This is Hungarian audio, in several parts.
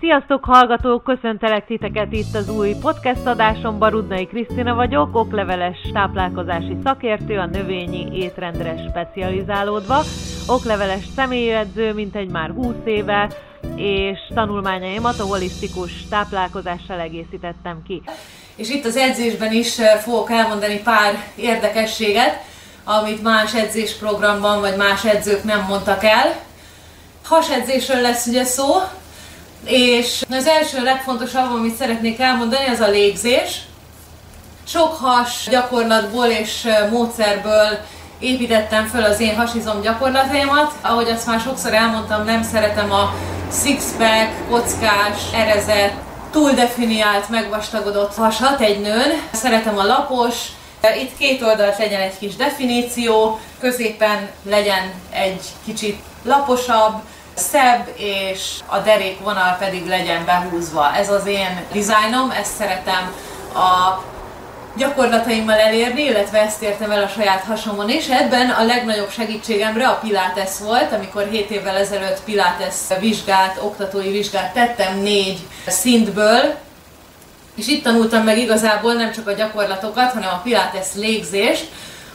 Sziasztok hallgatók, köszöntelek titeket itt az új podcast adáson. Barudnai Krisztina vagyok, okleveles táplálkozási szakértő, a növényi étrendre specializálódva. Okleveles személyedző, mint egy már 20 éve, és tanulmányaimat a holisztikus táplálkozással egészítettem ki. És itt az edzésben is eh, fogok elmondani pár érdekességet, amit más edzésprogramban vagy más edzők nem mondtak el. Hasedzésről lesz ugye szó, és az első legfontosabb, amit szeretnék elmondani, az a légzés. Sok has gyakorlatból és módszerből építettem föl az én hasizom gyakorlataimat. Ahogy azt már sokszor elmondtam, nem szeretem a six-pack, kockás, erezett, túl definiált, megvastagodott hasat egy nőn. Szeretem a lapos, itt két oldalt legyen egy kis definíció, középen legyen egy kicsit laposabb, szebb, és a derékvonal pedig legyen behúzva. Ez az én dizájnom, ezt szeretem a gyakorlataimmal elérni, illetve ezt értem el a saját hasomon is. Ebben a legnagyobb segítségemre a Pilates volt, amikor 7 évvel ezelőtt Pilates vizsgát, oktatói vizsgát tettem négy szintből, és itt tanultam meg igazából nem csak a gyakorlatokat, hanem a Pilates légzést,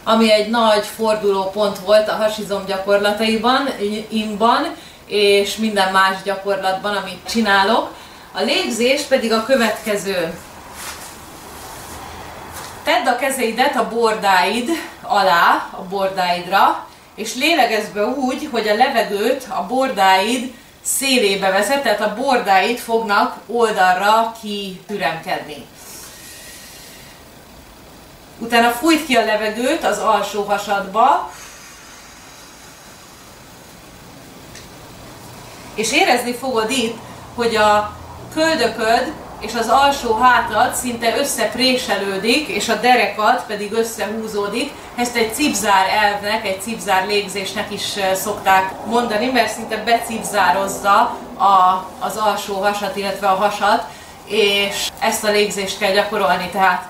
ami egy nagy fordulópont volt a hasizom gyakorlataiban, imban, és minden más gyakorlatban, amit csinálok. A légzés pedig a következő. Tedd a kezeidet a bordáid alá, a bordáidra, és lélegezz be úgy, hogy a levegőt a bordáid szélébe vezet, tehát a bordáid fognak oldalra kitüremkedni. Utána fújt ki a levegőt az alsó hasadba, és érezni fogod itt, hogy a köldököd és az alsó hátad szinte összepréselődik, és a derekat pedig összehúzódik. Ezt egy cipzár elvnek, egy cipzár légzésnek is szokták mondani, mert szinte becipzározza a, az alsó hasat, illetve a hasat, és ezt a légzést kell gyakorolni. Tehát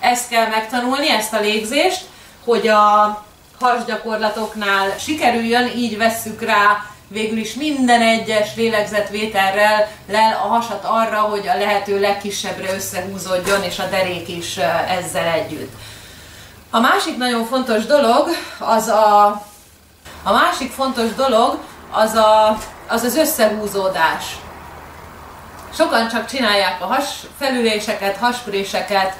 ezt kell megtanulni, ezt a légzést, hogy a hasgyakorlatoknál sikerüljön, így vesszük rá végül is minden egyes lélegzetvételrel lel a hasat arra, hogy a lehető legkisebbre összehúzódjon, és a derék is ezzel együtt. A másik nagyon fontos dolog az a, a másik fontos dolog az, a, az az összehúzódás. Sokan csak csinálják a has felüléseket, haspréseket,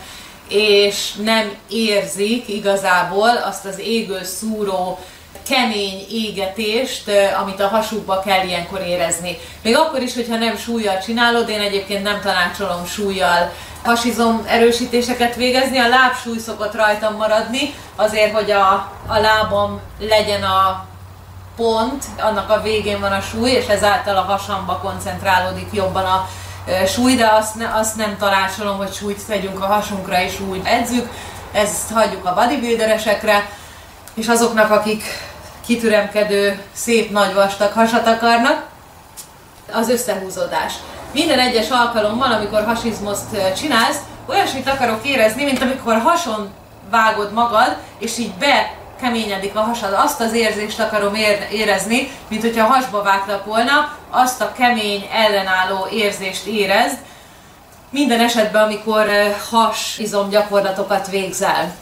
és nem érzik igazából azt az égő szúró kemény égetést, amit a hasukba kell ilyenkor érezni. Még akkor is, hogyha nem súlyjal csinálod, én egyébként nem tanácsolom súlyjal hasizom erősítéseket végezni, a lábsúly szokott rajtam maradni, azért, hogy a, a lábam legyen a pont, annak a végén van a súly, és ezáltal a hasamba koncentrálódik jobban a súly, de azt, ne, azt nem tanácsolom, hogy súlyt tegyünk a hasunkra és úgy edzük, ezt hagyjuk a bodybuilderesekre, és azoknak, akik kitüremkedő, szép, nagy, vastag hasat akarnak, az összehúzódás. Minden egyes alkalommal, amikor hasizmoszt csinálsz, olyasmit akarok érezni, mint amikor hason vágod magad, és így be keményedik a hasad. Azt az érzést akarom érezni, mint hogyha hasba vágtak volna, azt a kemény, ellenálló érzést érezd, minden esetben, amikor has izom gyakorlatokat végzel.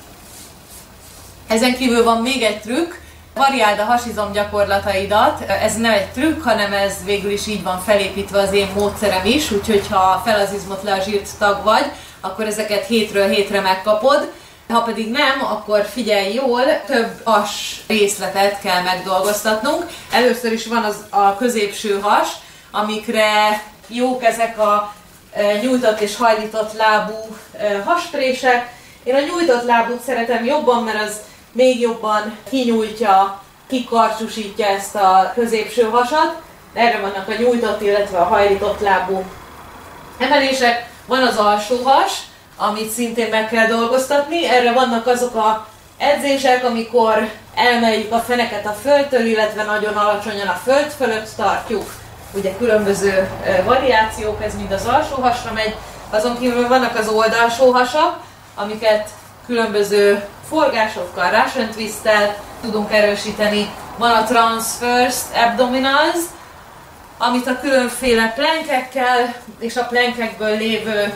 Ezen kívül van még egy trükk, variáld a hasizom gyakorlataidat. Ez nem egy trükk, hanem ez végül is így van felépítve az én módszerem is, úgyhogy ha felazizmot le a zsírt tag vagy, akkor ezeket hétről hétre megkapod. Ha pedig nem, akkor figyelj jól, több has részletet kell megdolgoztatnunk. Először is van az a középső has, amikre jók ezek a e, nyújtott és hajlított lábú e, hasprések. Én a nyújtott lábút szeretem jobban, mert az még jobban kinyújtja, kikarcsúsítja ezt a középső hasat. Erre vannak a nyújtott, illetve a hajlított lábú emelések. Van az alsó has, amit szintén meg kell dolgoztatni. Erre vannak azok a edzések, amikor elmeljük a feneket a földtől, illetve nagyon alacsonyan a föld fölött tartjuk. Ugye különböző variációk, ez mind az alsó hasra megy. Azon kívül vannak az oldalsó hasak, amiket különböző forgásokkal, Russian twist tudunk erősíteni. Van a transverse abdominals, amit a különféle plenkekkel és a plenkekből lévő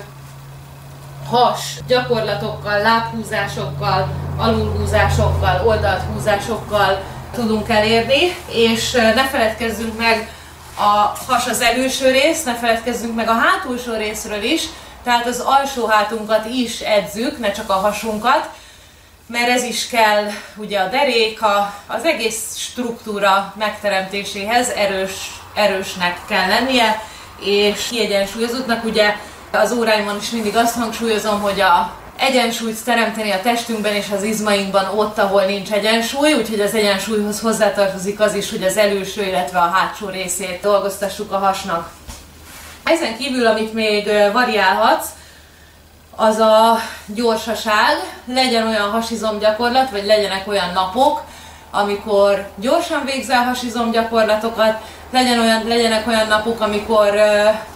has gyakorlatokkal, lábhúzásokkal, alulhúzásokkal, oldalt húzásokkal tudunk elérni, és ne feledkezzünk meg a has az előső rész, ne feledkezzünk meg a hátulsó részről is, tehát az alsó hátunkat is edzük, ne csak a hasunkat, mert ez is kell ugye a deréka, az egész struktúra megteremtéséhez erős, erősnek kell lennie, és kiegyensúlyozottnak, ugye az óráimon is mindig azt hangsúlyozom, hogy a egyensúlyt teremteni a testünkben és az izmainkban ott, ahol nincs egyensúly, úgyhogy az egyensúlyhoz hozzátartozik az is, hogy az előső, illetve a hátsó részét dolgoztassuk a hasnak. Ezen kívül, amit még variálhatsz, az a gyorsaság, legyen olyan hasizom gyakorlat, vagy legyenek olyan napok, amikor gyorsan végzel hasizom gyakorlatokat, legyen olyan, legyenek olyan napok, amikor,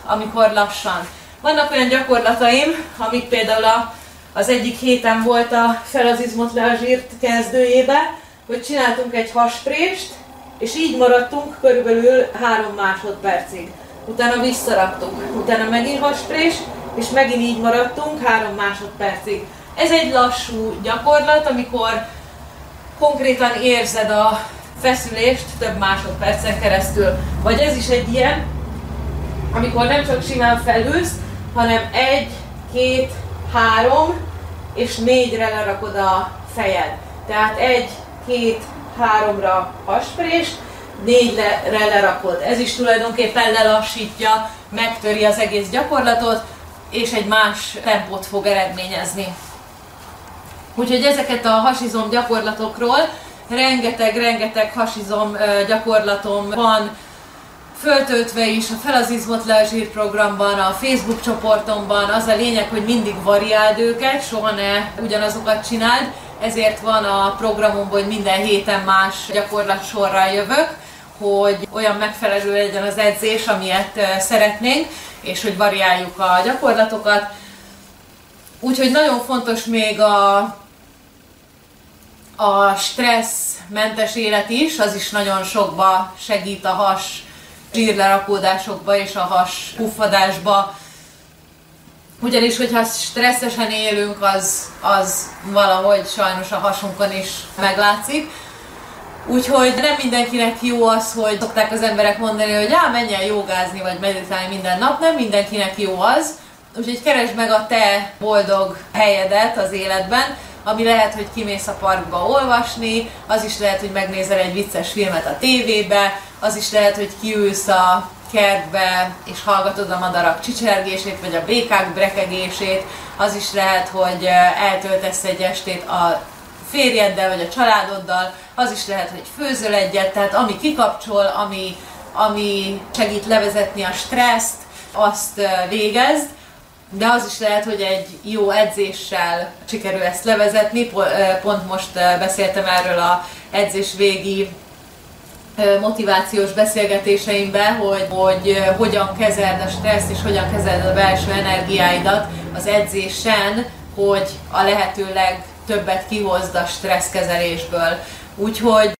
amikor lassan. Vannak olyan gyakorlataim, amik például a, az egyik héten volt a felazizmot le a zsírt kezdőjébe, hogy csináltunk egy hasprést, és így maradtunk körülbelül három másodpercig. Utána visszaraktuk, utána megint hasprés, és megint így maradtunk három másodpercig. Ez egy lassú gyakorlat, amikor konkrétan érzed a feszülést több másodpercen keresztül. Vagy ez is egy ilyen, amikor nem csak simán felülsz, hanem egy, két, három és négyre lerakod a fejed. Tehát egy, két, háromra hasprést, négyre lerakod. Ez is tulajdonképpen lelassítja, megtöri az egész gyakorlatot, és egy más tempót fog eredményezni. Úgyhogy ezeket a hasizom gyakorlatokról rengeteg-rengeteg hasizom gyakorlatom van, föltöltve is a Felazizmot le a zsír programban, a Facebook csoportomban. Az a lényeg, hogy mindig variáld őket, soha ne ugyanazokat csináld, ezért van a programomban, hogy minden héten más gyakorlat sorral jövök, hogy olyan megfelelő legyen az edzés, amilyet szeretnénk, és hogy variáljuk a gyakorlatokat. Úgyhogy nagyon fontos még a, a stresszmentes élet is, az is nagyon sokba segít a has zsírlerakódásokba és a has puffadásba. Ugyanis, hogyha stresszesen élünk, az, az valahogy sajnos a hasunkon is meglátszik. Úgyhogy nem mindenkinek jó az, hogy szokták az emberek mondani, hogy á, menjen jogázni vagy meditálni minden nap, nem mindenkinek jó az. Úgyhogy keresd meg a te boldog helyedet az életben, ami lehet, hogy kimész a parkba olvasni, az is lehet, hogy megnézel egy vicces filmet a tévébe, az is lehet, hogy kiülsz a kertbe, és hallgatod a madarak csicsergését, vagy a békák brekegését, az is lehet, hogy eltöltesz egy estét a férjeddel, vagy a családoddal, az is lehet, hogy főzöl egyet, tehát ami kikapcsol, ami, ami segít levezetni a stresszt, azt végezd, de az is lehet, hogy egy jó edzéssel sikerül ezt levezetni. Pont most beszéltem erről a edzés végi motivációs beszélgetéseimben, hogy, hogy hogyan kezeld a stresszt és hogyan kezeld a belső energiáidat az edzésen, hogy a lehető legtöbbet kihozd a stresszkezelésből. Úgyhogy